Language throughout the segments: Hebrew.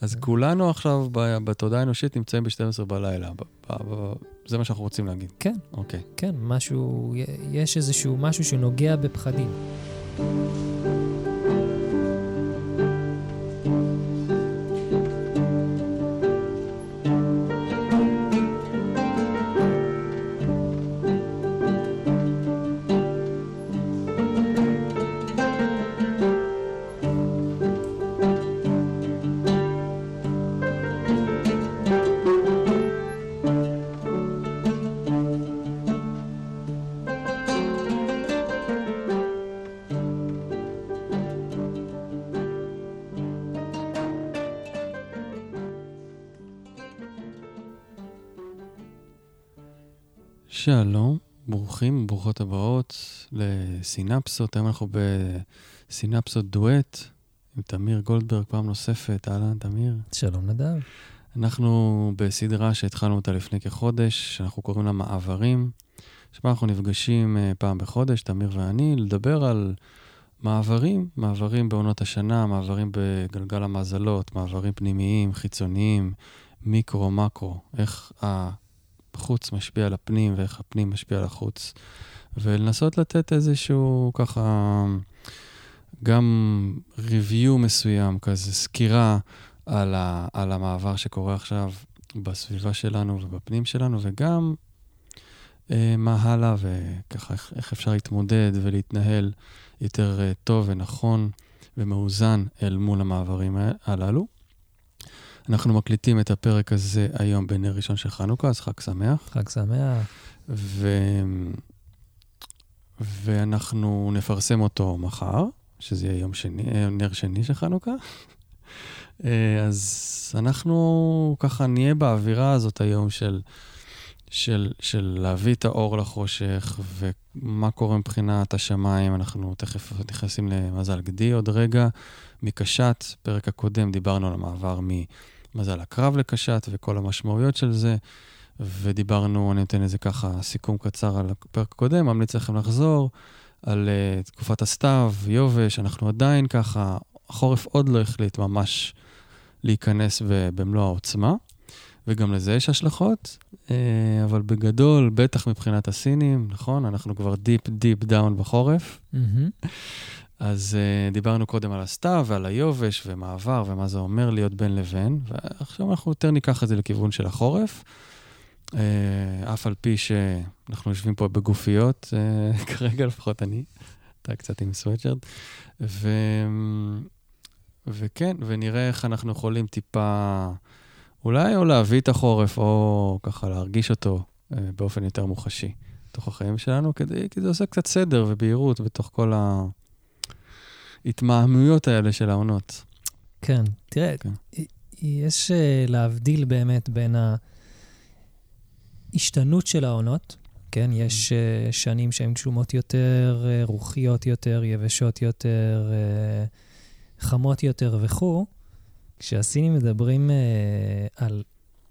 אז כולנו עכשיו בתודעה האנושית נמצאים ב-12 בלילה. זה מה שאנחנו רוצים להגיד. כן. אוקיי. כן, משהו, יש איזשהו משהו שנוגע בפחדים. לסינפסות. היום אנחנו בסינפסות דואט עם תמיר גולדברג פעם נוספת. אהלן, תמיר. שלום, נדב. אנחנו בסדרה שהתחלנו אותה לפני כחודש, שאנחנו קוראים לה מעברים. שבה אנחנו נפגשים אה, פעם בחודש, תמיר ואני, לדבר על מעברים, מעברים בעונות השנה, מעברים בגלגל המזלות, מעברים פנימיים, חיצוניים, מיקרו, מקרו, איך. החוץ משפיע על הפנים ואיך הפנים משפיע על החוץ. ולנסות לתת איזשהו ככה, גם review מסוים, כזה סקירה על, ה, על המעבר שקורה עכשיו בסביבה שלנו ובפנים שלנו, וגם אה, מה הלאה וככה איך, איך אפשר להתמודד ולהתנהל יותר אה, טוב ונכון ומאוזן אל מול המעברים הללו. אנחנו מקליטים את הפרק הזה היום בנר ראשון של חנוכה, אז חג שמח. חג שמח. ו... ואנחנו נפרסם אותו מחר, שזה יהיה יום שני, אה, נר שני של חנוכה. אה, אז אנחנו ככה נהיה באווירה הזאת היום של, של, של להביא את האור לחושך, ומה קורה מבחינת השמיים. אנחנו תכף נכנסים למזל גדי עוד רגע. מקשת, פרק הקודם דיברנו על המעבר מ... מזל הקרב לקשת וכל המשמעויות של זה, ודיברנו, אני נותן איזה ככה סיכום קצר על הפרק הקודם, ממליץ לכם לחזור על uh, תקופת הסתיו, יובש, אנחנו עדיין ככה, החורף עוד לא החליט ממש להיכנס במלוא העוצמה, וגם לזה יש השלכות, uh, אבל בגדול, בטח מבחינת הסינים, נכון? אנחנו כבר deep deep down בחורף. Mm-hmm. אז uh, דיברנו קודם על הסתיו ועל היובש ומעבר ומה זה אומר להיות בין לבין, ועכשיו אנחנו יותר ניקח את זה לכיוון של החורף. Uh, אף על פי שאנחנו יושבים פה בגופיות, uh, כרגע לפחות אני, אתה קצת עם סוואצ'רד, ו... וכן, ונראה איך אנחנו יכולים טיפה, אולי או להביא את החורף, או ככה להרגיש אותו uh, באופן יותר מוחשי, בתוך החיים שלנו, כדי, כי זה עושה קצת סדר ובהירות בתוך כל ה... ההתמהמויות האלה של העונות. כן, תראה, כן. יש אה, להבדיל באמת בין ההשתנות של העונות, כן? יש mm. שנים שהן גשומות יותר, אה, רוחיות יותר, יבשות יותר, חמות יותר וכו'. כשהסינים מדברים על,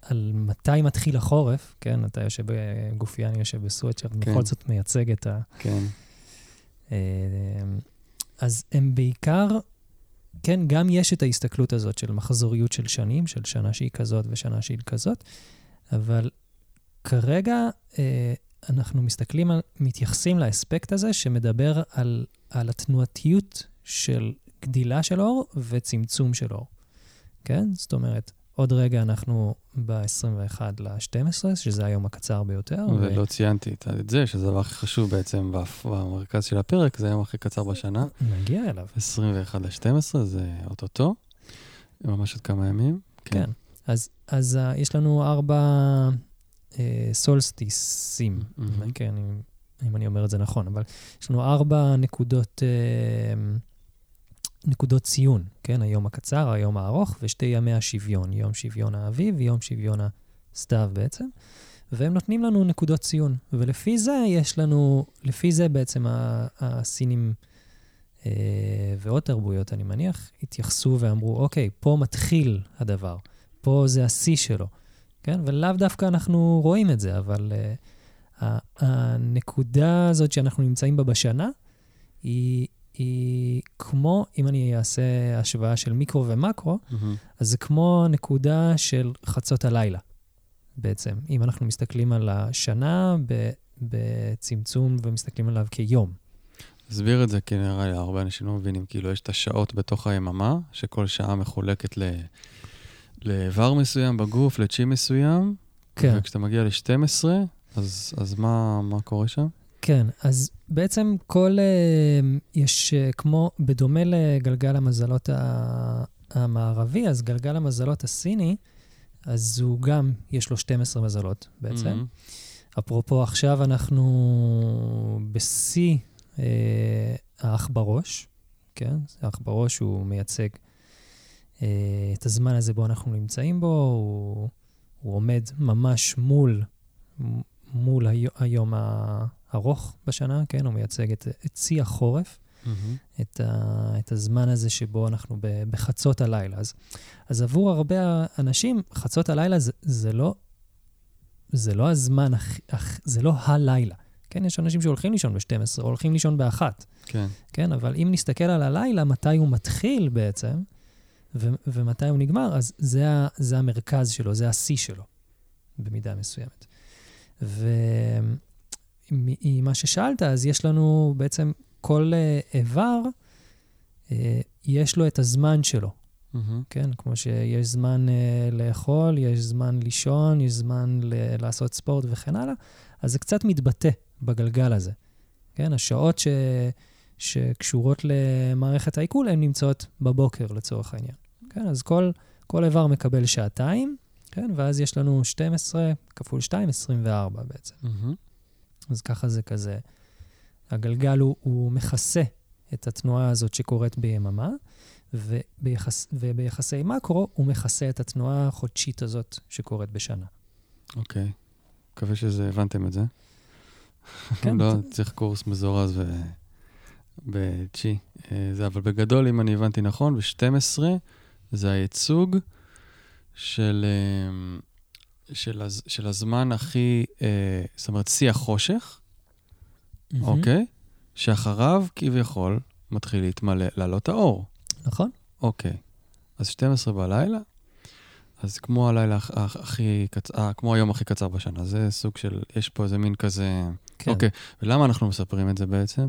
על מתי מתחיל החורף, כן? אתה יושב בגופייה, אני יושב בסוואטשרט, כן. בכל זאת מייצג את ה... כן. אז הם בעיקר, כן, גם יש את ההסתכלות הזאת של מחזוריות של שנים, של שנה שהיא כזאת ושנה שהיא כזאת, אבל כרגע אה, אנחנו מסתכלים, על, מתייחסים לאספקט הזה שמדבר על, על התנועתיות של גדילה של אור וצמצום של אור. כן? זאת אומרת, עוד רגע אנחנו ב-21 ל-12, שזה היום הקצר ביותר. ולא ו... ציינתי את זה, שזה הדבר הכי חשוב בעצם במרכז של הפרק, זה היום הכי קצר בשנה. נגיע אליו. 21 ל-12, זה אוטוטו, ממש עוד כמה ימים. כן. כן. אז, אז uh, יש לנו ארבע סולסטיסים, mm-hmm. כן, אם, אני אומר את זה נכון, אבל יש לנו ארבע נקודות... Uh, נקודות ציון, כן? היום הקצר, היום הארוך, ושתי ימי השוויון, יום שוויון האביב ויום שוויון הסתיו בעצם. והם נותנים לנו נקודות ציון. ולפי זה יש לנו, לפי זה בעצם הסינים אה, ועוד תרבויות, אני מניח, התייחסו ואמרו, אוקיי, פה מתחיל הדבר, פה זה השיא שלו, כן? ולאו דווקא אנחנו רואים את זה, אבל אה, הנקודה הזאת שאנחנו נמצאים בה בשנה, היא, היא כמו, אם אני אעשה השוואה של מיקרו ומקרו, mm-hmm. אז זה כמו נקודה של חצות הלילה, בעצם. אם אנחנו מסתכלים על השנה בצמצום ומסתכלים עליו כיום. תסביר את זה, כי נראה לי הרבה אנשים לא מבינים, כאילו יש את השעות בתוך היממה, שכל שעה מחולקת ל... לאיבר מסוים בגוף, לצ'י מסוים, כן. וכשאתה מגיע ל-12, אז, אז מה, מה קורה שם? כן, אז בעצם כל, uh, יש uh, כמו, בדומה לגלגל המזלות המערבי, אז גלגל המזלות הסיני, אז הוא גם, יש לו 12 מזלות בעצם. Mm-hmm. אפרופו, עכשיו אנחנו בשיא uh, האח בראש, כן? האח בראש הוא מייצג את הזמן הזה בו אנחנו נמצאים בו, הוא, הוא עומד ממש מול, מול היום ה... ארוך בשנה, כן? הוא מייצג את, את שיא החורף, mm-hmm. את, ה, את הזמן הזה שבו אנחנו בחצות הלילה. אז, אז עבור הרבה אנשים, חצות הלילה זה, זה, לא, זה לא הזמן, זה לא הלילה. כן, יש אנשים שהולכים לישון ב-12, או הולכים לישון ב-1. כן. כן, אבל אם נסתכל על הלילה, מתי הוא מתחיל בעצם, ו- ומתי הוא נגמר, אז זה, ה- זה המרכז שלו, זה השיא שלו, במידה מסוימת. ו- ממה ששאלת, אז יש לנו בעצם כל uh, איבר, uh, יש לו את הזמן שלו. Mm-hmm. כן, כמו שיש זמן uh, לאכול, יש זמן לישון, יש זמן ל- לעשות ספורט וכן הלאה, אז זה קצת מתבטא בגלגל הזה. כן, השעות ש... שקשורות למערכת העיכול, הן נמצאות בבוקר לצורך העניין. כן, אז כל, כל איבר מקבל שעתיים, כן, ואז יש לנו 12 כפול 2, 24 בעצם. Mm-hmm. אז ככה זה כזה. הגלגל הוא, הוא מכסה את התנועה הזאת שקורית ביממה, וביחס, וביחסי מקרו הוא מכסה את התנועה החודשית הזאת שקורית בשנה. אוקיי. Okay. מקווה שזה, הבנתם את זה. כן. לא, צריך קורס מזורז ו... בצ'י. אה, זה, אבל בגדול, אם אני הבנתי נכון, ב-12 זה הייצוג של אה, של, הז, של הזמן הכי, אה, זאת אומרת, שיא החושך, mm-hmm. אוקיי? שאחריו כביכול מתחיל להתמלא, לעלות האור. נכון. אוקיי. אז 12 בלילה, אז כמו הלילה הכי קצר, כמו היום הכי קצר בשנה, זה סוג של, יש פה איזה מין כזה... כן. אוקיי, ולמה אנחנו מספרים את זה בעצם?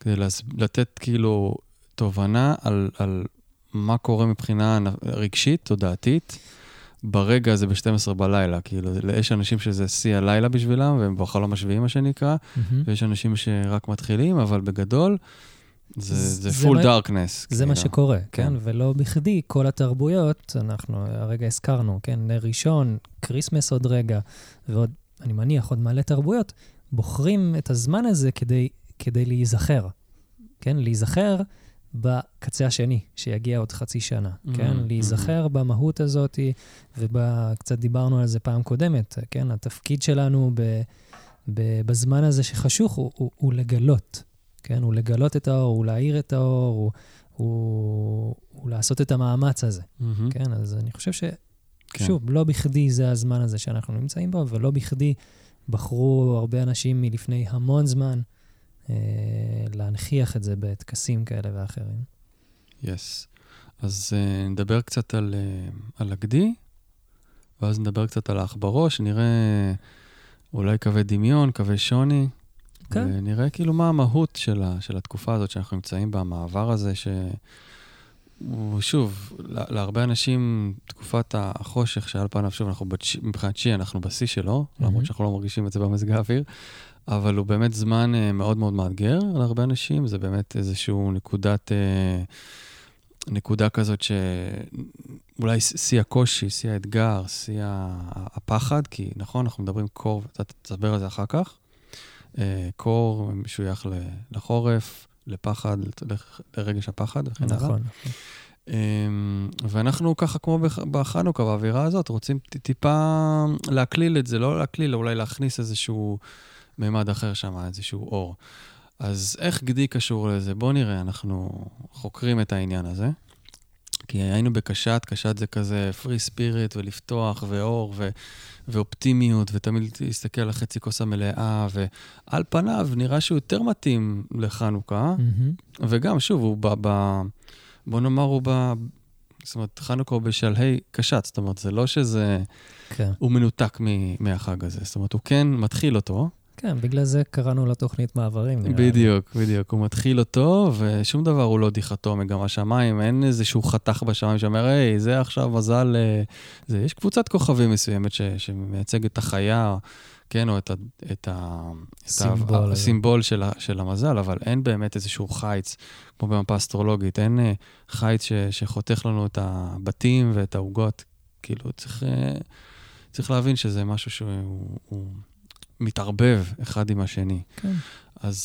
כדי. לתת כאילו תובנה על, על מה קורה מבחינה רגשית, תודעתית. ברגע הזה ב-12 בלילה, כאילו, יש אנשים שזה שיא הלילה בשבילם, והם בחלום השביעי, מה שנקרא, mm-hmm. ויש אנשים שרק מתחילים, אבל בגדול, זה, זה, זה full darkness. זה כאילו. מה שקורה, כן. כן, ולא בכדי כל התרבויות, אנחנו הרגע הזכרנו, כן, נר ראשון, כריסמס עוד רגע, ועוד, אני מניח, עוד מלא תרבויות, בוחרים את הזמן הזה כדי, כדי להיזכר, כן, להיזכר בקצה השני, שיגיע עוד חצי שנה, mm-hmm, כן? להיזכר mm-hmm. במהות הזאת, וקצת דיברנו על זה פעם קודמת, כן? התפקיד שלנו ב, ב, בזמן הזה שחשוך הוא, הוא, הוא לגלות, כן? הוא לגלות את האור, הוא להאיר את האור, הוא, הוא, הוא לעשות את המאמץ הזה, mm-hmm. כן? אז אני חושב ש... כן. שוב, לא בכדי זה הזמן הזה שאנחנו נמצאים בו, ולא בכדי בחרו הרבה אנשים מלפני המון זמן. אה, להנכיח את זה בטקסים כאלה ואחרים. יס. Yes. אז uh, נדבר קצת על, uh, על הגדי, ואז נדבר קצת על האח בראש, נראה אולי קווי דמיון, קווי שוני. כן. ונראה כאילו מה המהות של, ה, של התקופה הזאת שאנחנו נמצאים בה, המעבר הזה, ש... שוב, להרבה אנשים, תקופת החושך שעל פניו, שוב, אנחנו מבחינת שי, אנחנו בשיא שלו, mm-hmm. למרות שאנחנו לא מרגישים את זה במזג האוויר, אבל הוא באמת זמן uh, מאוד מאוד מאתגר להרבה אנשים, זה באמת איזשהו נקודת, uh, נקודה כזאת שאולי שיא הקושי, שיא האתגר, שיא הפחד, כי נכון, אנחנו מדברים קור, אתה תסבר על זה אחר כך. Uh, קור משוייך לחורף, לפחד, לרגש הפחד וכן הלאה. נכון. Um, ואנחנו ככה, כמו בחנוכה, באווירה הזאת, רוצים טיפה להקליל את זה, לא להקליל, אולי להכניס איזשהו מימד אחר שם, איזשהו אור. אז איך גדי קשור לזה? בואו נראה, אנחנו חוקרים את העניין הזה. כי היינו בקשת, קשת זה כזה פרי ספיריט ולפתוח ואור ו, ואופטימיות, ותמיד להסתכל על החצי כוס המלאה, ועל פניו נראה שהוא יותר מתאים לחנוכה, mm-hmm. וגם, שוב, הוא ב... ב בוא נאמר, הוא ב... זאת אומרת, חנוכה הוא בשלהי קשת, זאת אומרת, זה לא שזה... כן. הוא מנותק מהחג הזה. זאת אומרת, הוא כן מתחיל אותו, כן, בגלל זה קראנו לתוכנית מעברים. בדיוק, בדיוק. הוא מתחיל אותו, ושום דבר הוא לא דיכטומי, גם השמיים, אין איזשהו חתך בשמיים שאומר, היי, זה עכשיו מזל... אה, זה, יש קבוצת כוכבים מסוימת ש, שמייצגת את החיה, כן, או את, ה, את, ה, סימבול, את הסימבול של, של המזל, אבל אין באמת איזשהו חיץ, כמו במפה אסטרולוגית, אין אה, חיץ ש, שחותך לנו את הבתים ואת העוגות. כאילו, צריך, אה, צריך להבין שזה משהו שהוא... הוא, מתערבב אחד עם השני. כן. אז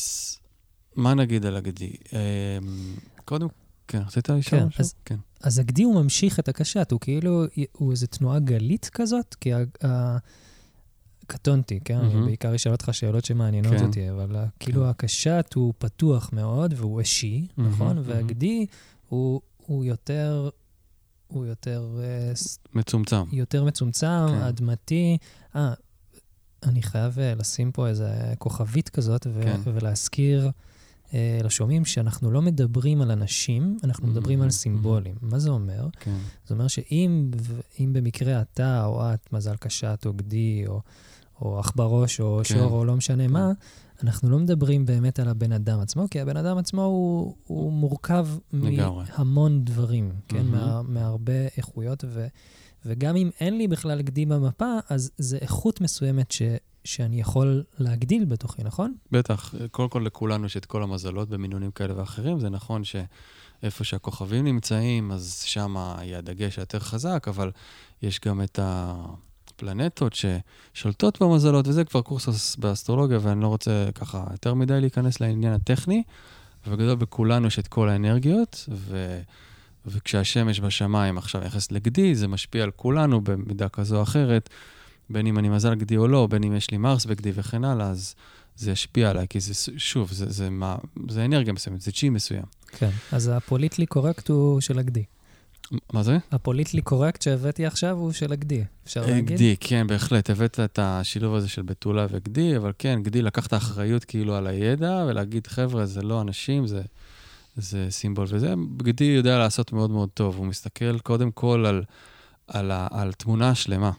מה נגיד על הגדי? אמ, קודם, כן, רצית לשאול כן, משהו? אז, כן. אז הגדי הוא ממשיך את הקשת, הוא כאילו, הוא איזו תנועה גלית כזאת, כי ה... ה... קטונתי, כן? Mm-hmm. אני בעיקר אשאל אותך שאלות שמעניינות כן. אותי, אבל כן. כאילו הקשת הוא פתוח מאוד והוא אישי, mm-hmm, נכון? Mm-hmm. והגדי הוא, הוא יותר... הוא יותר... אה, מצומצם. יותר מצומצם, כן. אדמתי. אה, אני חייב אה, לשים פה איזה כוכבית כזאת ו- כן. ולהזכיר uh, לשומעים שאנחנו לא מדברים על אנשים, אנחנו mm-hmm. מדברים על סימבולים. Mm-hmm. מה זה אומר? כן. זה אומר שאם במקרה אתה או את, מזל קשת או גדי או, או עכברוש או כן. שור או לא משנה כן. מה, אנחנו לא מדברים באמת על הבן אדם עצמו, כי הבן אדם עצמו הוא, הוא מורכב מהמון דברים, כן? Mm-hmm. מה, מהרבה איכויות. ו- וגם אם אין לי בכלל גדי במפה, אז זה איכות מסוימת ש, שאני יכול להגדיל בתוכי, נכון? בטח. קודם כל, לכולנו יש את כל המזלות במינונים כאלה ואחרים. זה נכון שאיפה שהכוכבים נמצאים, אז שם יהיה הדגש היותר חזק, אבל יש גם את הפלנטות ששולטות במזלות, וזה כבר קורס באסטרולוגיה, ואני לא רוצה ככה יותר מדי להיכנס לעניין הטכני. ובגדול בכולנו יש את כל האנרגיות, ו... וכשהשמש בשמיים עכשיו יחס לגדי, זה משפיע על כולנו במידה כזו או אחרת, בין אם אני מזל גדי או לא, בין אם יש לי מרס בגדי וכן הלאה, אז זה ישפיע עליי, כי זה, שוב, זה, זה, מה, זה אנרגיה מסוימת, זה צ'י מסוים. כן, אז הפוליטלי קורקט הוא של הגדי. מה זה? הפוליטלי קורקט שהבאתי עכשיו הוא של הגדי, אפשר אה, להגיד? גדי, כן, בהחלט. הבאת את השילוב הזה של בתולה וגדי, אבל כן, גדי לקח את האחריות כאילו על הידע, ולהגיד, חבר'ה, זה לא אנשים, זה זה סימבול וזה. בגדי יודע לעשות מאוד מאוד טוב, הוא מסתכל קודם כל על, על, על, על תמונה שלמה.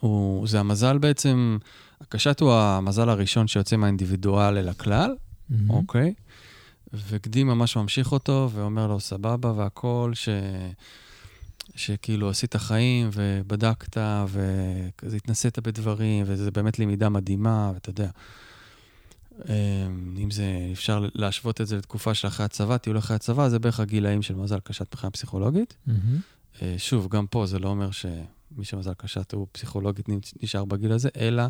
הוא, זה המזל בעצם, הקשת הוא המזל הראשון שיוצא מהאינדיבידואל אל הכלל, mm-hmm. אוקיי? וגדי ממש ממשיך אותו ואומר לו, סבבה והכול, ש... שכאילו עשית חיים ובדקת וכזה התנסית בדברים, וזה באמת למידה מדהימה, ואתה יודע. אמ, אם זה, אפשר להשוות את זה לתקופה של אחרי הצבא, טיול אחרי הצבא, זה בערך הגילאים של מזל קשת מבחינה פסיכולוגית. Mm-hmm. שוב, גם פה זה לא אומר שמי שמזל קשת הוא פסיכולוגית נשאר בגיל הזה, אלא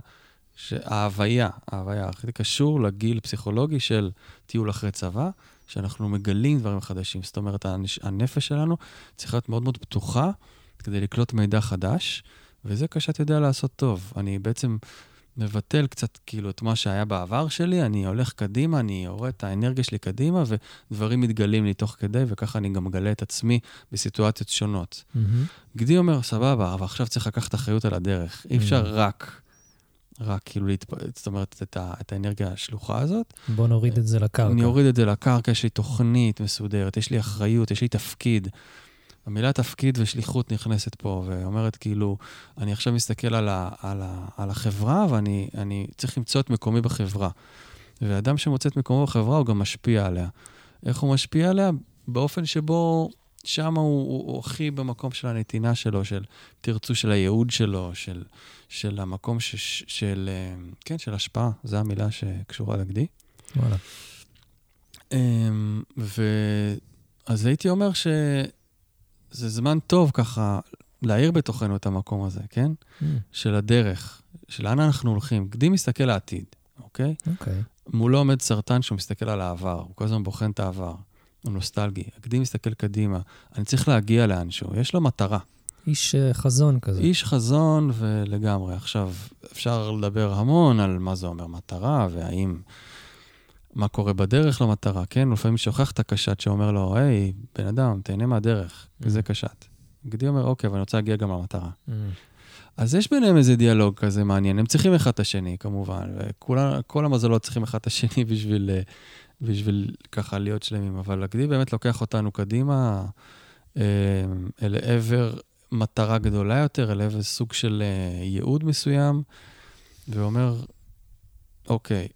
שההוויה, ההוויה הכי קשור לגיל פסיכולוגי של טיול אחרי צבא, שאנחנו מגלים דברים חדשים. זאת אומרת, הנפש שלנו צריכה להיות מאוד מאוד פתוחה כדי לקלוט מידע חדש, וזה קשת יודע לעשות טוב. אני בעצם מבטל קצת כאילו את מה שהיה בעבר שלי, אני הולך קדימה, אני יורד את האנרגיה שלי קדימה, ודברים מתגלים לי תוך כדי, וככה אני גם מגלה את עצמי בסיטואציות שונות. Mm-hmm. גדי אומר, סבבה, אבל עכשיו צריך לקחת אחריות על הדרך. אי אפשר mm-hmm. רק, רק כאילו, להתפ... זאת אומרת, את, ה... את האנרגיה השלוחה הזאת. בוא נוריד את זה לקרקע. אני אוריד את זה לקרקע, יש לי תוכנית מסודרת, יש לי אחריות, יש לי תפקיד. המילה תפקיד ושליחות נכנסת פה, ואומרת כאילו, אני עכשיו מסתכל על, ה, על, ה, על החברה, ואני צריך למצוא את מקומי בחברה. ואדם שמוצא את מקומו בחברה, הוא גם משפיע עליה. איך הוא משפיע עליה? באופן שבו שם הוא, הוא, הוא הכי במקום של הנתינה שלו, של תרצו, של הייעוד שלו, של, של המקום ש, של, כן, של השפעה, זו המילה שקשורה לגדי. וואלה. אמ, ו... אז הייתי אומר ש... זה זמן טוב ככה להאיר בתוכנו את המקום הזה, כן? Mm. של הדרך, של לאן אנחנו הולכים. גדי מסתכל לעתיד, אוקיי? אוקיי. מולו עומד סרטן שהוא מסתכל על העבר, הוא כל הזמן בוחן את העבר, הוא נוסטלגי. הגדי מסתכל קדימה, אני צריך להגיע לאנשהו, יש לו מטרה. איש uh, חזון כזה. איש חזון ולגמרי. עכשיו, אפשר לדבר המון על מה זה אומר מטרה, והאם מה קורה בדרך למטרה, כן? לפעמים שוכח את הקשת שאומר לו, היי, בן אדם, תהנה מהדרך, Mm. זה קשת. גדי אומר, אוקיי, אבל אני רוצה להגיע גם למטרה. Mm. אז יש ביניהם איזה דיאלוג כזה מעניין, הם צריכים אחד את השני, כמובן, וכל המזלות צריכים אחד את השני בשביל, אה, בשביל ככה להיות שלמים, אבל הגדי באמת לוקח אותנו קדימה אה, אל עבר מטרה גדולה יותר, אל עבר סוג של אה, ייעוד מסוים, ואומר, אוקיי,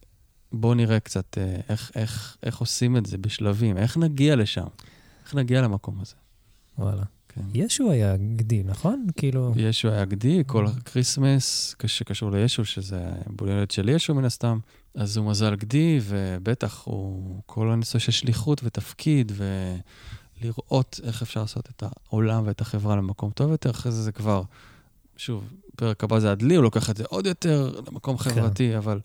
בואו נראה קצת אה, איך, איך, איך עושים את זה בשלבים, איך נגיע לשם, איך נגיע למקום הזה. וואלה. כן. ישו היה גדי, נכון? כאילו... ישו היה גדי, כל הקריסמס שקשור לישו, שזה בו הולדת של ישו מן הסתם, אז הוא מזל גדי, ובטח הוא כל הנושא של שליחות ותפקיד, ולראות איך אפשר לעשות את העולם ואת החברה למקום טוב יותר, אחרי זה זה כבר, שוב, פרק הבא זה הדלי, הוא לוקח את זה עוד יותר למקום כן. חברתי, אבל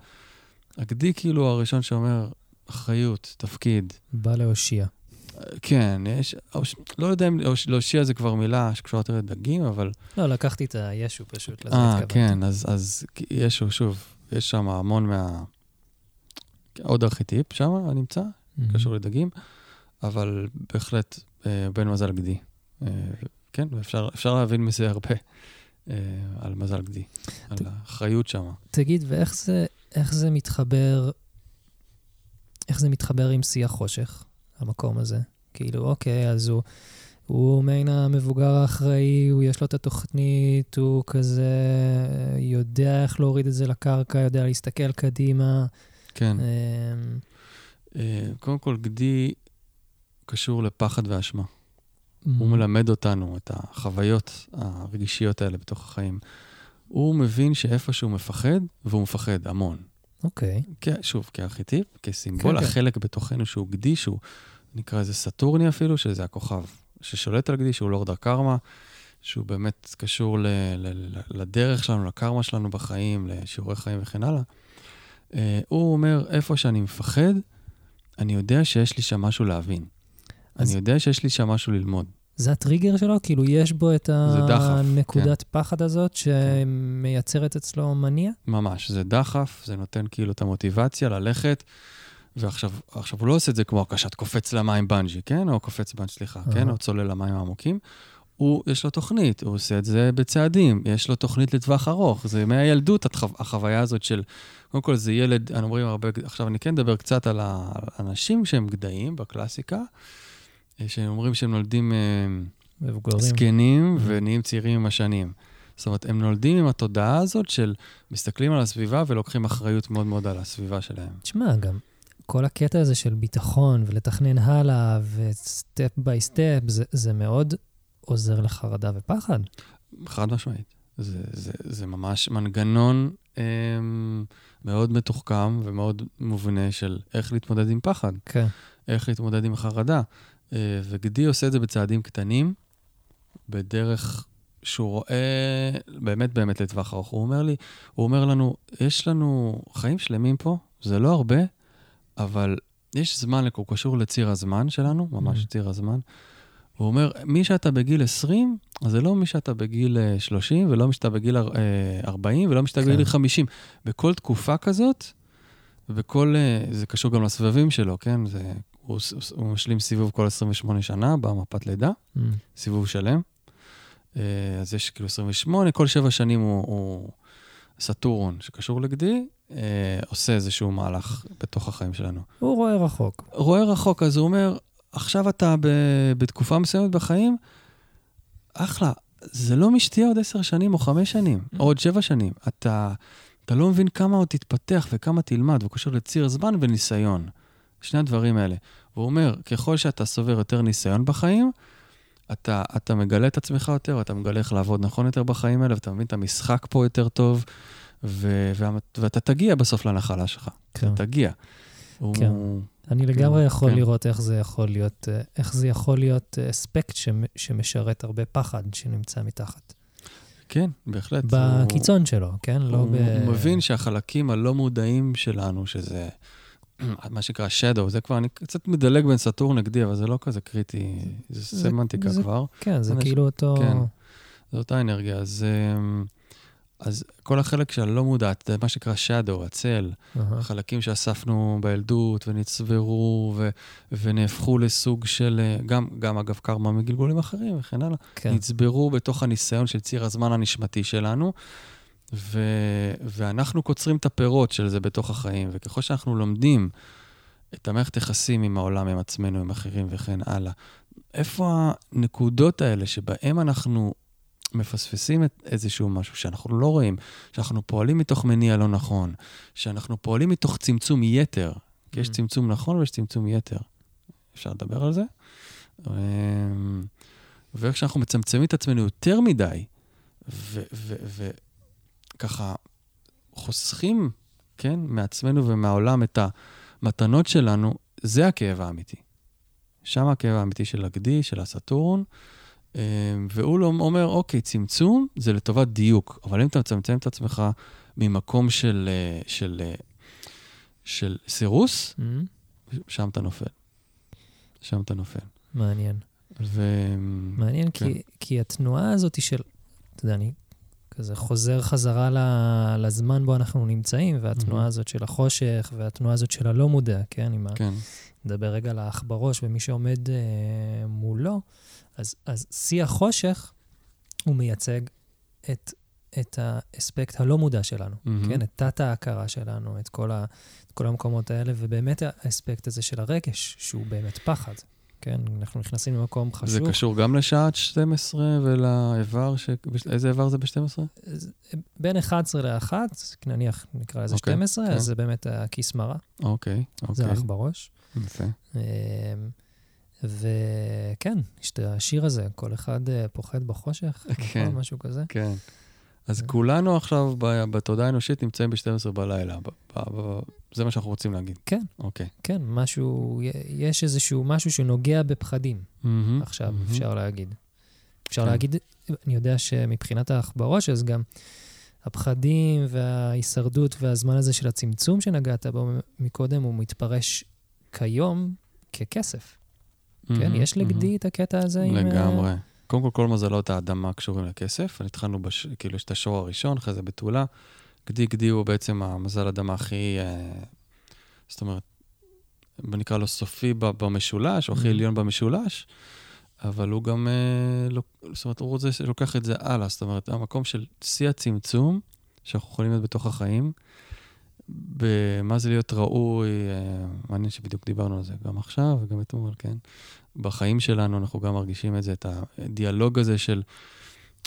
הגדי כאילו הראשון שאומר, אחריות, תפקיד. בא להושיע. כן, יש, לא יודע אם להושיע זה כבר מילה שקשורה יותר לדגים, אבל... לא, לקחתי את הישו פשוט, לזה אה, התכוונתי. כן, אז, אז יש, שוב, יש שם המון מה... עוד ארכיטיפ שם נמצא, Mhm. קשור לדגים, אבל בהחלט אה, בן מזל גדי. אה, כן, ואפשר אפשר להבין מזה הרבה אה, על מזל גדי, על האחריות שם. תגיד, ואיך זה, איך זה מתחבר, איך זה מתחבר עם שיא החושך, המקום הזה? כאילו, אוקיי, אז הוא, הוא מעין המבוגר האחראי, הוא יש לו את התוכנית, הוא כזה יודע איך להוריד את זה לקרקע, יודע להסתכל קדימה. כן. אמ, אה, קודם כל, גדי קשור לפחד ואשמה. Mm. הוא מלמד אותנו את החוויות הרגישיות האלה בתוך החיים. הוא מבין שאיפה שהוא מפחד, והוא מפחד המון. אוקיי. כ- שוב, כארכיטיפ, כסימבול, כן, כן. החלק בתוכנו שהוא גדי, שהוא נקרא לזה סטורני אפילו, שזה הכוכב ששולט על גדי, שהוא לורד הקרמה, שהוא באמת קשור ל- ל- ל- לדרך שלנו, לקרמה שלנו בחיים, לשיעורי חיים וכן הלאה. אה, הוא אומר, איפה שאני מפחד, אני יודע שיש לי שם משהו להבין. אז- אני יודע שיש לי שם משהו ללמוד. זה הטריגר שלו? כאילו, יש בו את כן. הנקודת פחד הזאת שמייצרת אצלו מניע? ממש, זה דחף, זה נותן כאילו את המוטיבציה ללכת, ועכשיו עכשיו הוא לא עושה את זה כמו הקשת קופץ למים בנג'י, כן? או קופץ בנג'י, סליחה. כן? או צולל למים העמוקים. הוא, יש לו תוכנית, הוא עושה את זה בצעדים, יש לו תוכנית לטווח ארוך. זה מהילדות החו... החוויה הזאת של, קודם כל זה ילד, אנחנו אומרים הרבה, עכשיו אני כן אדבר קצת על האנשים שהם גדיים בקלאסיקה, שהם אומרים שהם נולדים אה, מבוגרים. זקנים Mhm. ונהיים צעירים עם השנים. זאת אומרת, הם נולדים עם התודעה הזאת של מסתכלים על הסביבה ולוקחים אחריות מאוד מאוד על הסביבה שלהם. תשמע, גם כל הקטע הזה של ביטחון ולתכנן הלאה ו step by step, זה, זה מאוד עוזר לחרדה ופחד. חד משמעית. זה, זה, זה ממש מנגנון אה, מאוד מתוחכם ומאוד מובנה של איך להתמודד עם פחד, כן. איך להתמודד עם חרדה. אה, וגדי עושה את זה בצעדים קטנים, בדרך שהוא רואה באמת באמת לטווח ארוך. הוא אומר לי, הוא אומר לנו, יש לנו חיים שלמים פה, זה לא הרבה, אבל יש זמן, הוא קשור לציר הזמן שלנו, ממש Mhm. ציר הזמן. הוא אומר, מי שאתה בגיל 20, אז זה לא מי שאתה בגיל אה, 30, ולא מי שאתה בגיל אר- אה, 40, ולא מי שאתה כן. בגיל 50. בכל תקופה כזאת, ובכל, אה, זה קשור גם לסבבים שלו, כן? זה, הוא, ס- הוא משלים סיבוב כל 28 שנה במפת לידה, Mm. סיבוב שלם. אה, אז יש כאילו 28, כל שבע שנים הוא, הוא סטורון שקשור לגדי, אה, עושה איזשהו מהלך בתוך החיים שלנו. הוא רואה רחוק. רואה רחוק, אז הוא אומר, עכשיו אתה ב- בתקופה מסוימת בחיים, אחלה, זה לא משתיע עוד עשר שנים או חמש שנים, או עוד שבע שנים. אתה, אתה לא מבין כמה עוד תתפתח וכמה תלמד, והוא קשור לציר זמן וניסיון. שני הדברים האלה. והוא אומר, ככל שאתה סובר יותר ניסיון בחיים, אתה, אתה מגלה את עצמך יותר, אתה מגלה איך לעבוד נכון יותר בחיים האלה, ואתה מבין את המשחק פה יותר טוב, ו, וה, ואתה תגיע בסוף לנחלה שלך. כן. אתה תגיע. כן. הוא... אני לגמרי יכול כן. לראות איך זה יכול להיות, אה, איך זה יכול להיות אה, אספקט שמ- שמשרת הרבה פחד שנמצא מתחת. כן, בהחלט. בקיצון שלו, כן? הוא, לא הוא, ב... הוא מבין שהחלקים הלא מודעים שלנו, שזה מה שנקרא shadow, זה כבר, אני קצת מדלג בין סאטורן נגדי, אבל זה לא כזה קריטי, זה זה- סמנטיקה זה- כבר. כן, זה כאילו אותו... כן. זו אותה אנרגיה. אז, אמ, אז כל החלק של הלא מודע, זה מה שנקרא shadow, הצל, אהה. החלקים שאספנו בילדות ונצברו ו- ונהפכו לסוג של, אה, גם, גם אגב קרמה מגלגולים אחרים וכן הלאה, כן. נצברו בתוך הניסיון של ציר הזמן הנשמתי שלנו, ו- ואנחנו קוצרים את הפירות של זה בתוך החיים, וככל שאנחנו לומדים את המערכת יחסים עם העולם, עם עצמנו, עם אחרים וכן הלאה, איפה הנקודות האלה שבהם אנחנו מפספסים את איזשהו משהו שאנחנו לא רואים, שאנחנו פועלים מתוך מניע לא נכון, שאנחנו פועלים מתוך צמצום יתר, כי יש Mm. צמצום נכון ויש צמצום יתר. אפשר לדבר על זה? אמ, ואיך שאנחנו מצמצמים את עצמנו יותר מדי, וככה חוסכים, כן, מעצמנו ומהעולם את המתנות שלנו, זה הכאב האמיתי. שם הכאב האמיתי של הגדי, של ה Saturn, אמ, והוא לא אומר, אוקיי, צמצום זה לטובת דיוק, אבל אם אתה מצמצם את עצמך ממקום של, אה, של, אה, של סירוס, אמ, שם אתה נופל. שם אתה נופל. מעניין. ו... מעניין, כן. כי, כי התנועה הזאת של, אתה יודע, אני כזה חוזר חזרה לזמן בו אנחנו נמצאים, והתנועה מהמם. הזאת של החושך, והתנועה הזאת של הלא מודע, כן? אם כן, נדבר רגע על האח בראש ומי שעומד אה, מולו, אז, אז שיא החושך, הוא מייצג את, את האספקט הלא מודע שלנו, מהמם. כן? את תת-ההכרה שלנו, את כל, ה, את כל המקומות האלה, ובאמת האספקט הזה של הרגש, שהוא באמת פחד, כן? אנחנו נכנסים למקום חשוב. זה קשור גם לשעת 12 ולאיבר, ש... איזה איבר זה ב-12? אז בין 11 ל-1, נניח נקרא לזה אוקיי, 12, כן. אז זה באמת הכיס מרה, אוקיי, זה אוקיי. אח בראש. יפה. אמ, וכן, יש את השיר הזה, כל אחד אה, פוחד בחושך, כן. נכון? משהו כזה. כן. אז כן. כולנו עכשיו בתודעה האנושית נמצאים ב-12 בלילה. זה מה שאנחנו רוצים להגיד. כן. אוקיי. כן, משהו, יש איזשהו משהו שנוגע בפחדים, עכשיו. אפשר להגיד. אפשר כן. להגיד, אני יודע שמבחינת האח בראש, אז גם הפחדים וההישרדות והזמן הזה של הצמצום שנגעת בו מקודם, הוא מתפרש כיום ככסף. כן, יש. לגדי את הקטע הזה עם... אה, לגמרי. קודם כל, כל מזלות האדמה קשורים לכסף. התחלנו, בש... כאילו, יש את השור הראשון, אחרי זה בתולה. גדי גדי הוא בעצם המזל אדמה הכי, אה, זאת אומרת, נקרא לו סופי במשולש, או הכי Mhm. עליון במשולש, אבל הוא גם, אה, לא, זאת אומרת, הוא רוצה, לוקח את זה הלאה. זאת אומרת, המקום של שיא הצמצום, שאנחנו יכולים להיות בתוך החיים, במה זה להיות ראוי, אה, מעניין שבדיוק דיברנו על זה גם עכשיו וגם אתמול, כן? בחיים שלנו אנחנו גם מרגישים את זה, את הדיאלוג הזה של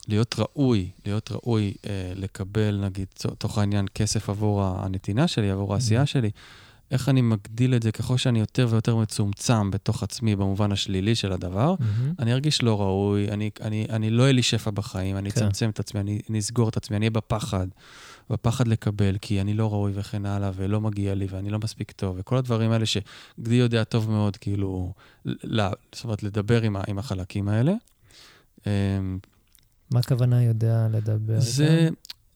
להיות ראוי, להיות ראוי אה, לקבל, נגיד, תוך העניין, כסף עבור הנתינה שלי, עבור העשייה Mhm. שלי. איך אני מגדיל את זה ככל שאני יותר ויותר מצומצם בתוך עצמי במובן השלילי של הדבר, מהמם. אני ארגיש לא ראוי, אני, אני, אני לא אהיה לי שפע בחיים, אני כן. אצמצם את עצמי, אני, אני אסגור את עצמי, אני אהיה בפחד, בפחד לקבל, כי אני לא ראוי וכן הלאה, ולא מגיע לי, ואני לא מספיק טוב, וכל הדברים האלה שגדי יודע טוב מאוד, כאילו, ל, זאת אומרת, לדבר עם, עם החלקים האלה. אמ, מה הכוונה יודע לדבר זה?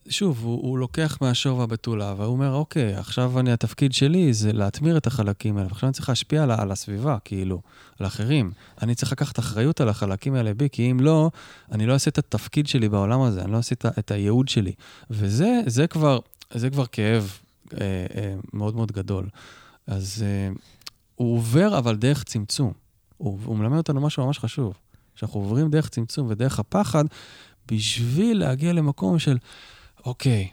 שוב, הוא, הוא לוקח מהשור והבתולה, והוא אומר, אוקיי, עכשיו אני, התפקיד שלי זה להטמיר את החלקים האלה, ועכשיו אני צריך להשפיע על, על הסביבה, כאילו, על אחרים. אני צריך לקחת אחריות על החלקים האלה בי, כי אם לא, אני לא אעשה את התפקיד שלי בעולם הזה, אני לא אעשה את, את הייעוד שלי. וזה זה כבר, זה כבר כאב אה, אה, מאוד מאוד גדול. אז אה, הוא עובר, אבל דרך צמצום. הוא, הוא מלמד אותנו משהו ממש חשוב, שאנחנו עוברים דרך צמצום ודרך הפחד, בשביל להגיע למקום של, אוקיי,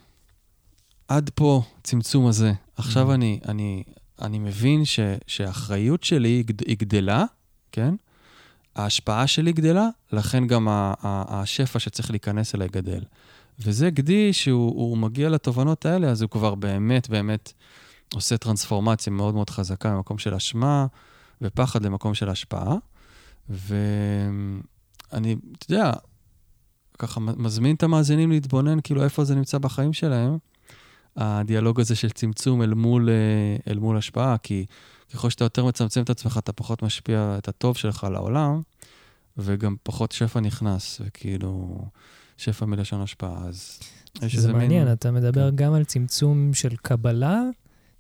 עד פה צמצום הזה. עכשיו Mhm. אני, אני, אני מבין ש, שהאחריות שלי היא גד- היא גדלה, כן? ההשפעה שלי גדלה, לכן גם ה- ה- השפע שצריך להיכנס אליי גדל. וזה גדי שהוא הוא מגיע לתובנות האלה, אז הוא כבר באמת באמת עושה טרנספורמציה מאוד מאוד חזקה ממקום של אשמה ופחד למקום של השפעה. ואני, אתה יודע, ככה מזמין את המאזינים להתבונן, כאילו איפה זה נמצא בחיים שלהם, הדיאלוג הזה של צמצום אל מול, אה, אל מול השפעה, כי ככל שאתה יותר מצמצם את עצמך, אתה פחות משפיע את הטוב שלך לעולם, וגם פחות שפע נכנס, וכאילו, שפע מלשון השפעה, אז יש זה איזה מין... מעניין, אתה מדבר כן. גם על צמצום של קבלה,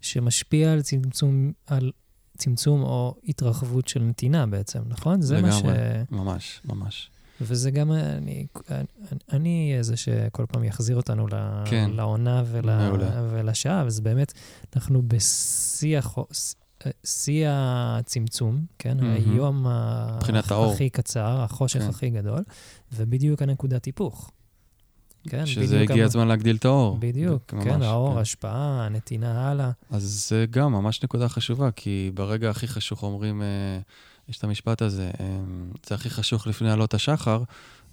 שמשפיע על צמצום, על צמצום או התרחבות של נתינה בעצם, נכון? זה מה ש... לגמרי. ממש, ממש. וזה גם, אני, אני, אני זה שכל פעם יחזיר אותנו ל, כן. לעונה ול, מעולה. ולשעה, אז באמת, אנחנו בשיא החו- שיא הצמצום, כן? מהמם. היום. הכי קצר, החושך כן. הכי גדול, ובדיוק הנקודת היפוך. כן, שזה הגיע המ- הזמן להגדיל את האור. בדיוק, ממש, כן, האור, כן. השפעה, הנתינה הלאה. אז זה גם ממש נקודה חשובה, כי ברגע הכי חשוך אומרים, אה, יש את המשפט הזה, אה, זה הכי חשוך לפני עלות השחר,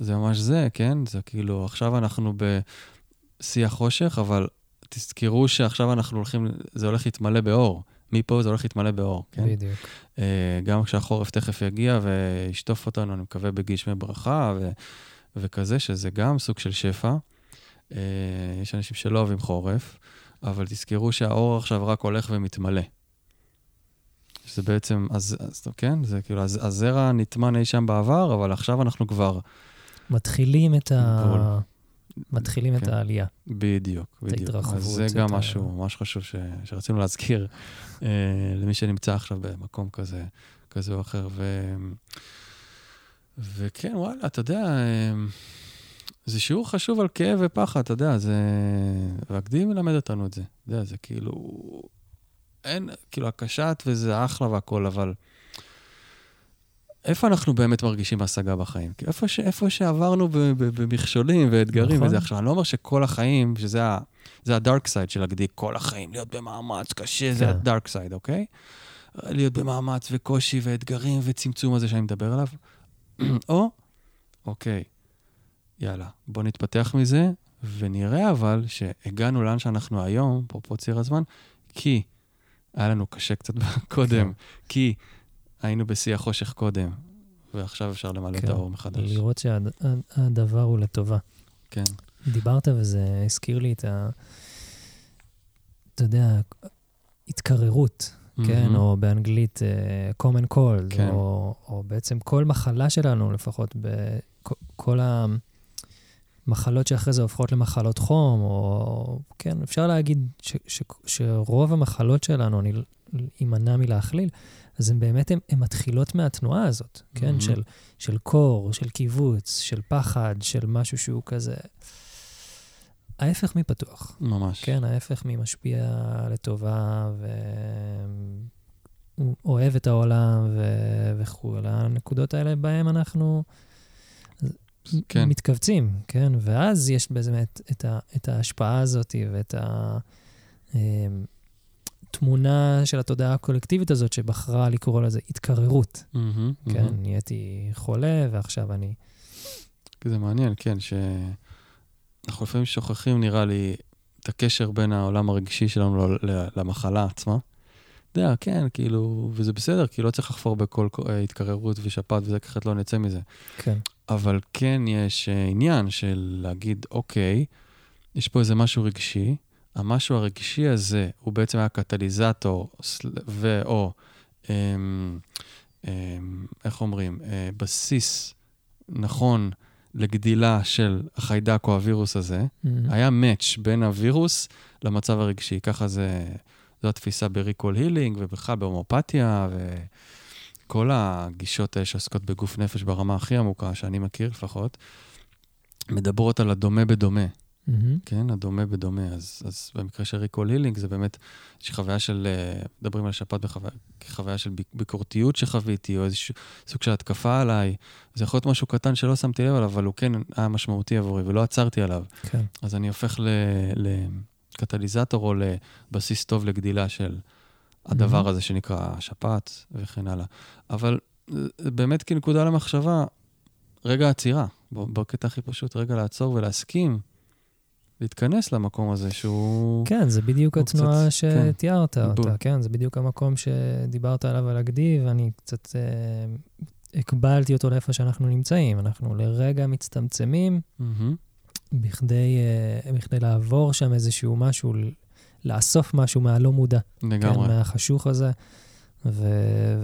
זה ממש זה, כן? זה כאילו, עכשיו אנחנו בשיא החושך, אבל תזכרו שעכשיו אנחנו הולכים, זה הולך להתמלא באור. מפה זה הולך להתמלא באור, כן? בדיוק. אה, גם כשהחורף תכף יגיע וישטוף אותנו, אני מקווה, בגשמי ברכה ו- וכזה, שזה גם סוג של שפע. אה, יש אנשים שלא אוהבים חורף, אבל תזכרו שהאור עכשיו רק הולך ומתמלא. שזה בעצם, אז, אז כן, זה כאילו, הז- הזרע נטמן אי שם בעבר, אבל עכשיו אנחנו כבר, מתחילים את ה... מתחילים את כן. העלייה. בדיוק, בדיוק. אז זה את גם ה- משהו ממש חשוב ש, שרצינו להזכיר אה, למי שנמצא עכשיו במקום כזה, כזה או אחר. ו, וכן, וואלה, אתה יודע, אה, זה שיעור חשוב על כאב ופחד, אתה יודע, זה... והקדים מלמד אותנו את זה. אתה יודע, זה כאילו... אין, כאילו, הקשת וזה אחלה והכול, אבל... איפה אנחנו באמת מרגישים השגה בחיים? כי איפה, ש, איפה שעברנו ב- ב- במכשולים ואתגרים נכון. וזה. עכשיו, אני לא אומר שכל החיים, שזה ה- זה ה dark side של להגדיל כל החיים, להיות במאמץ קשה, זה כן. ה dark side, אוקיי? להיות במאמץ וקושי ואתגרים וצמצום הזה שאני מדבר עליו. או, אוקיי, יאללה, בוא נתפתח מזה, ונראה אבל שהגענו לאן שאנחנו היום, אפרופו ציר הזמן, כי היה לנו קשה קצת קודם, כן. כי היינו בשיא החושך קודם, ועכשיו אפשר למלא את כן, האור מחדש. לראות שהדבר הוא לטובה. כן, דיברת וזה הזכיר לי את ה... אתה יודע, התקררות, כן? מהמם. או באנגלית אה, common cold, כן. או, או בעצם כל מחלה שלנו, לפחות בכל המחלות שאחרי זה הופכות למחלות חום, או כן, אפשר להגיד ש, ש, שרוב המחלות שלנו, אני אמנע מלהכליל, אז הן באמת, הן מתחילות מהתנועה הזאת, כן? מהמם. של, של קור, של קיבוץ, של פחד, של משהו שהוא כזה... ההפך מפתוח. ממש. כן, ההפך ממשפיע לטובה ואוהב את העולם ו- וכו', הנקודות האלה בהן אנחנו כן. מתכווצים, כן? ואז יש באמת את, ה- את ההשפעה הזאת ואת התמונה של התודעה הקולקטיבית הזאת שבחרה לקרוא לזה התקררות. מהמם, כן, מהמם. נהייתי חולה ועכשיו אני... זה מעניין, כן, שאנחנו לפעמים שוכחים, נראה לי, את הקשר בין העולם הרגשי שלנו למחלה עצמה. יודע, כן, כאילו, וזה בסדר, כי לא צריך לחפור בכל אה, התקררות ושפעת וזה, אחרת לא נצא מזה. כן, אבל כן יש אה, עניין של להגיד, אוקיי, יש פה איזה משהו רגשי, המשהו הרגשי הזה הוא בעצם היה קטליזטור ו/או, אמ, אמ, איך אומרים, אה, בסיס נכון לגדילה של החיידק או הווירוס הזה. היה match בין הווירוס למצב הרגשי. ככה זה, זו התפיסה ב-recall healing ובכלל בהומופתיה וכל הגישות האלה שעוסקות בגוף נפש ברמה הכי עמוקה, שאני מכיר לפחות, מדברות על הדומה בדומה. מהמם. כן, הדומה בדומה. אז, אז במקרה של ריקול הילינג זה באמת איזושהי חוויה של, אה, מדברים על שפעת בחוויה, כחוויה של ביק- ביקורתיות שחוויתי, או איזשהו סוג של התקפה עליי. זה יכול להיות משהו קטן שלא שמתי לב עליו, אבל הוא כן היה משמעותי עבורי ולא עצרתי עליו. כן, אז אני הופך ל- לקטליזטור או לבסיס טוב לגדילה של הדבר מהמם. הזה שנקרא שפעת וכן הלאה. אבל אה, באמת כנקודה למחשבה, רגע עצירה. בקטע הכי פשוט, רגע לעצור ולהסכים להתכנס למקום הזה שהוא... כן, זה בדיוק התנועה קצת- שתיארת בול. אותה, כן, זה בדיוק המקום שדיברת עליו על הגדי, ואני קצת אה, הקבלתי אותו לאיפה שאנחנו נמצאים. אנחנו לרגע מצטמצמים מהמם. בכדי, אה, בכדי לעבור שם איזשהו משהו, לאסוף משהו מהלא מודע, כן, לגמרי. מהחשוך הזה. ו,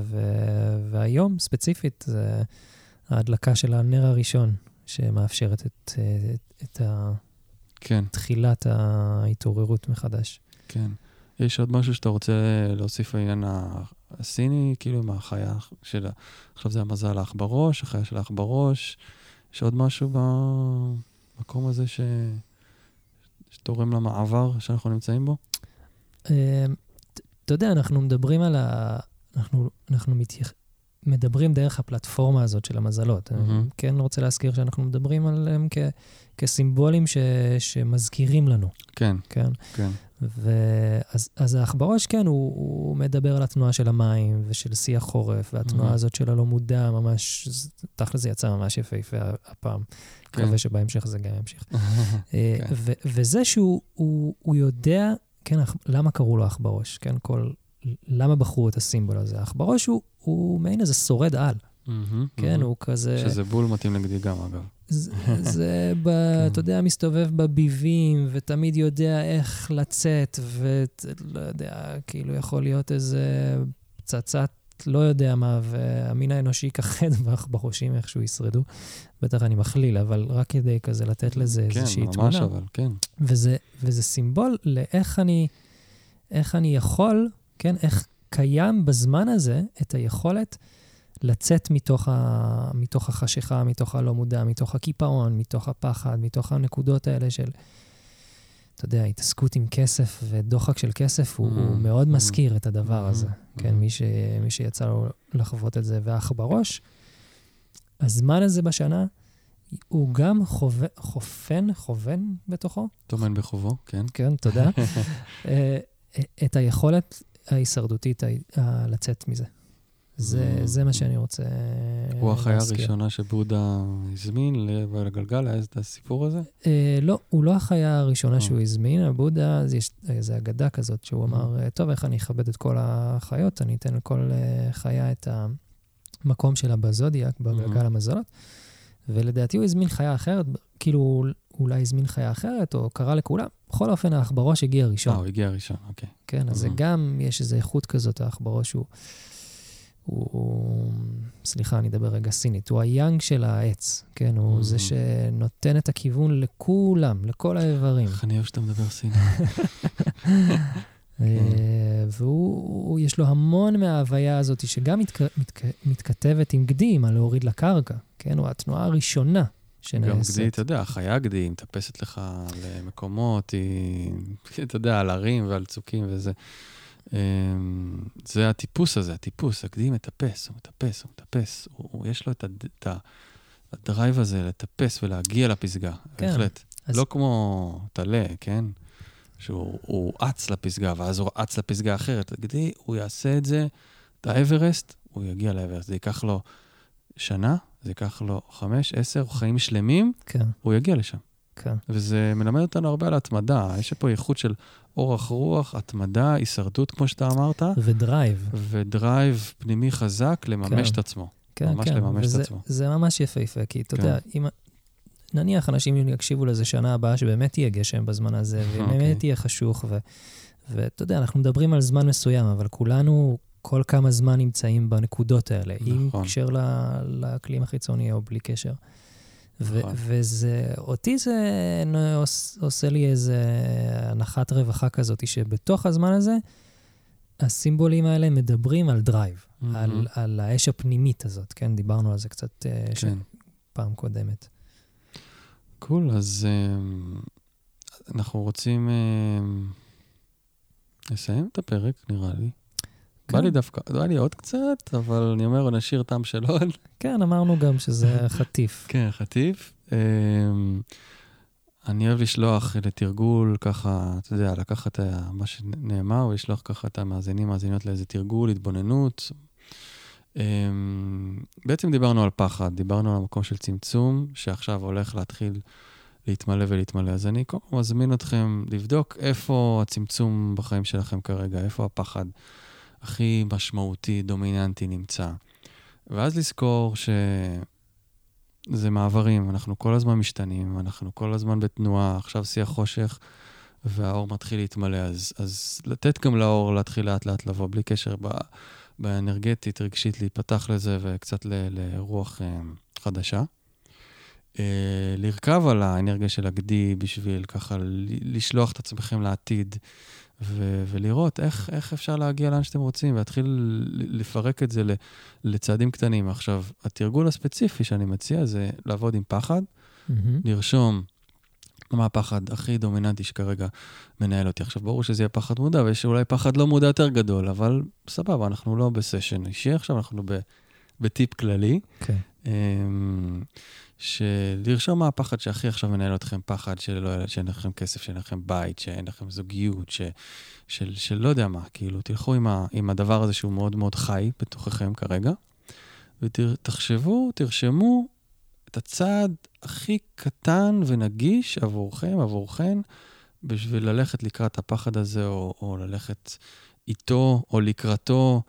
ו, והיום, ספציפית, זה ההדלקה של הנר הראשון, שמאפשרת את, אה, את, את ה- כן, תחילת ההתעוררות מחדש. כן. יש עוד משהו שאתה רוצה להוסיף לעניין הסיני, כאילו עם החיה של... עכשיו זה המזל האח בראש, החיה של האח בראש. יש עוד משהו ב... המקום הזה ש... שתורם למעבר שאנחנו נמצאים בו? אה, אתה יודע, אנחנו מדברים על ה... אנחנו, אנחנו מתייח... מדברים דרך הפלטפורמה הזאת של המזלות. Mm-hmm. אני כן רוצה להזכיר שאנחנו מדברים עליהם כ... כסימבולים ש... שמזכירים לנו. כן. כן. כן. ואז אז העכברוש, כן, הוא, הוא מדבר על התנועה של המים ושל שיא החורף, והתנועה mm-hmm. הזאת של הלא מודע, ממש, תכל'ס זה יצא ממש יפהפה הפעם. כן. מקווה שבהמשך זה גם ימשיך. אה, כן. ו- וזה שהוא הוא, הוא יודע, כן, למה קראו לו עכברוש? כן, כל... למה בחרו את הסימבול הזה? עכברוש הוא, הוא מעין איזה שורד על. Mm-hmm, כן, mm-hmm. הוא כזה... שזה בול מתאים לגדי גם, אגב. זה, זה ב, כן. אתה יודע, מסתובב בביבים, ותמיד יודע איך לצאת, ולא יודע, כאילו יכול להיות איזה פצצת לא יודע מה, והמין האנושי יכחד בראשים איכשהו ישרדו. בטח אני מכליל, אבל רק כדי כזה לתת לזה כן, איזושהי תמונה. כן, ממש אבל, כן. וזה, וזה סימבול לאיך אני, איך אני יכול, כן, איך קיים בזמן הזה את היכולת לצאת מתוך, ה, מתוך החשיכה, מתוך הלא מודע, מתוך הקיפאון, מתוך הפחד, מתוך הנקודות האלה של, אתה יודע, התעסקות עם כסף ודוחק של כסף, הוא, mm-hmm. הוא מאוד mm-hmm. מזכיר את הדבר mm-hmm. הזה. Mm-hmm. כן, מי, ש, מי שיצא לו לחוות את זה ואח בראש, הזמן הזה בשנה, הוא גם חווה, חופן, חובן בתוכו. טומן בחובו, כן. כן, תודה. אה, את היכולת ההישרדותית לצאת מזה. זה, mm. זה מה שאני רוצה להזכיר. הוא החיה הראשונה שבודה הזמין לגלגל, היה את הסיפור הזה? אה, לא, הוא לא החיה הראשונה שהוא הזמין, בודה, יש איזו אגדה כזאת שהוא אמר, טוב, איך אני אכבד את כל החיות, אני אתן לכל חיה את המקום שלה בזודיאק, בגלגל המזונות. ולדעתי הוא הזמין חיה אחרת, כאילו אולי הזמין חיה אחרת, או קרא לכולם. בכל אופן, העכברוש הגיע ראשון. אה, הוא הגיע ראשון, אוקיי. כן, אז זה גם, יש איזו איכות כזאת, העכברוש הוא... הוא, סליחה, אני אדבר רגע סינית, הוא היאנג של העץ, כן? הוא זה שנותן את הכיוון לכולם, לכל האיברים. איך אני אוהב שאתה מדבר סינית. אה, והוא, יש לו המון מההוויה הזאת, שגם מתכ, מתכ, מתכתבת עם גדי, על להוריד לקרקע, כן? הוא התנועה הראשונה שנעשית. גם גדי, אתה יודע, החיה גדי, היא מטפסת לך למקומות, היא, אתה יודע, על הרים ועל צוקים וזה. אמ, זה הטיפוס הזה, הטיפוס, הגדי מטפס, הוא מטפס, הוא מטפס. הוא, הוא, יש לו את, הד, את הדרייב הזה לטפס ולהגיע לפסגה, כן. בהחלט. אז... לא כמו טלה, כן? שהוא אץ לפסגה, ואז הוא אץ לפסגה אחרת. הגדי, הוא יעשה את זה, את האברסט, הוא יגיע לאברסט. זה ייקח לו שנה, זה ייקח לו חמש, עשר, חיים שלמים, כן. הוא יגיע לשם. כן. וזה מלמד אותנו הרבה על התמדה. יש פה איכות של אורך רוח, התמדה, הישרדות, כמו שאתה אמרת. ו drive. ו drive פנימי חזק לממש כן. את עצמו. כן, ממש כן. לממש וזה, את עצמו. זה ממש יפהפה, כי אתה כן. יודע, אם... נניח אנשים יקשיבו לזה שנה הבאה, שבאמת יהיה גשם בזמן הזה, ובאמת okay. יהיה חשוך, ו... ואתה יודע, אנחנו מדברים על זמן מסוים, אבל כולנו כל כמה זמן נמצאים בנקודות האלה, נכון. עם קשר לאקלים החיצוני או בלי קשר. נכון. וזה, אותי זה עושה לי איזה הנחת רווחה כזאת, שבתוך הזמן הזה, הסימבולים האלה מדברים על drive, mm-hmm. על, על האש הפנימית הזאת, כן? דיברנו על זה קצת אה, כן. פעם קודמת. קול, cool, אז uh, אנחנו רוצים uh, לסיים את הפרק, נראה לי. בא לי כן. דווקא, בא לי עוד קצת, אבל אני אומר, נשאיר טעם של עוד. כן, אמרנו גם שזה חטיף. כן, חטיף. אמ, אני אוהב לשלוח לתרגול, ככה, אתה יודע, לקחת מה שנאמר, ולשלוח ככה את המאזינים, מאזינות לאיזה תרגול, התבוננות. אמ, בעצם דיברנו על פחד, דיברנו על המקום של צמצום, שעכשיו הולך להתחיל להתמלא ולהתמלא. אז אני קודם מזמין אתכם לבדוק איפה הצמצום בחיים שלכם כרגע, איפה הפחד. הכי משמעותי, דומיננטי נמצא. ואז לזכור שזה מעברים, אנחנו כל הזמן משתנים, אנחנו כל הזמן בתנועה, עכשיו שיא החושך והאור מתחיל להתמלא, אז, אז לתת גם לאור להתחיל לאט לאט לבוא, בלי קשר ב, באנרגטית, רגשית, להיפתח לזה וקצת ל, לרוח אה, חדשה. אה, לרכב על האנרגיה של הגדי בשביל ככה לשלוח את עצמכם לעתיד. ו- ולראות איך, איך אפשר להגיע לאן שאתם רוצים, ולהתחיל לפרק את זה לצעדים קטנים. עכשיו, התרגול הספציפי שאני מציע זה לעבוד עם פחד, mm-hmm. לרשום מה הפחד הכי דומיננטי שכרגע מנהל אותי. עכשיו, ברור שזה יהיה פחד מודע, ויש אולי פחד לא מודע יותר גדול, אבל סבבה, אנחנו לא בסשן אישי עכשיו, אנחנו ב, בטיפ כללי. כן. אמ, שלרשום מה הפחד שהכי עכשיו מנהל אתכם, פחד שלא, שאין לכם כסף, שאין לכם בית, שאין לכם זוגיות, ש, של, של לא יודע מה, כאילו, תלכו עם, ה, עם הדבר הזה שהוא מאוד מאוד חי בתוככם כרגע, ותחשבו, תרשמו את הצעד הכי קטן ונגיש עבורכם, עבורכן, בשביל ללכת לקראת הפחד הזה, או, או ללכת איתו, או לקראתו,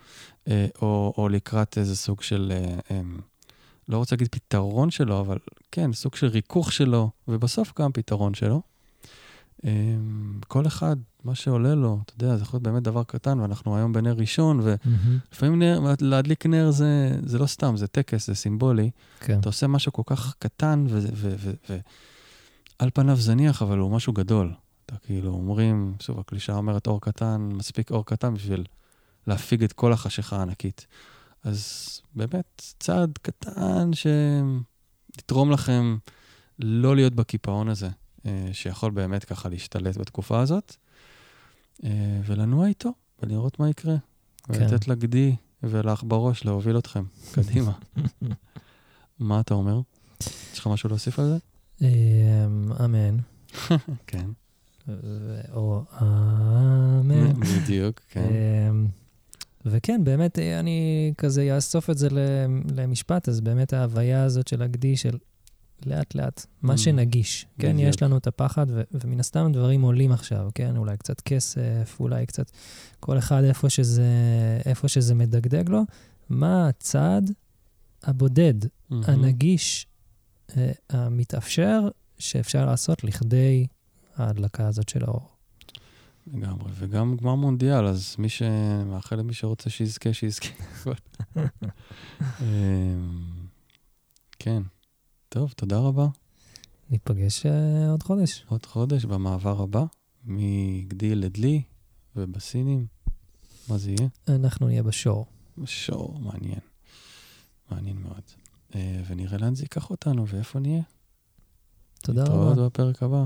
אה, או, או לקראת איזה סוג של... אה, אמ, לא רוצה להגיד פתרון שלו, אבל כן, סוג של ריכוך שלו, ובסוף גם פתרון שלו. אמ, כל אחד, מה שעולה לו, אתה יודע, זה יכול להיות באמת דבר קטן, ואנחנו היום בנר ראשון, ולפעמים נר, להדליק נר זה, זה לא סתם, זה טקס, זה סימבולי. כן. אתה עושה משהו כל כך קטן, ועל פניו זניח, אבל הוא משהו גדול. אתה כאילו אומרים, שוב, הקלישאה אומרת אור קטן, מספיק אור קטן בשביל להפיג את כל החשיכה הענקית. אז באמת, צעד קטן שיתרום לכם לא להיות בקיפאון הזה, אה, שיכול באמת ככה להשתלט בתקופה הזאת, אה, ולנוע איתו, ולראות מה יקרה. כן. ולתת לגדי ולך בראש להוביל אתכם קדימה. מה אתה אומר? יש לך משהו להוסיף על זה? אמ, אמן. כן. או אמן. בדיוק, כן. וכן, באמת, אני כזה אאסוף את זה למשפט, אז באמת ההוויה הזאת של הגדי, של לאט-לאט, מה mm. שנגיש. כן, יש לנו את הפחד, ו- ומן הסתם דברים עולים עכשיו, כן? אולי קצת כסף, אולי קצת... כל אחד איפה שזה, איפה שזה מדגדג לו. מה הצעד הבודד, mm-hmm. הנגיש, אה, המתאפשר, שאפשר לעשות לכדי ההדלקה הזאת של האור? לגמרי, וגם גמר מונדיאל, אז מי שמאחל למי שרוצה שיזכה, שיזכה. אמ, כן. טוב, תודה רבה. ניפגש uh, עוד חודש. עוד חודש במעבר הבא, מגדי לדלי ובסינים. מה זה יהיה? אנחנו נהיה בשור. בשור, מעניין. מעניין מאוד. Uh, ונראה לאן זה ייקח אותנו ואיפה נהיה. תודה רבה. נתראות בפרק הבא.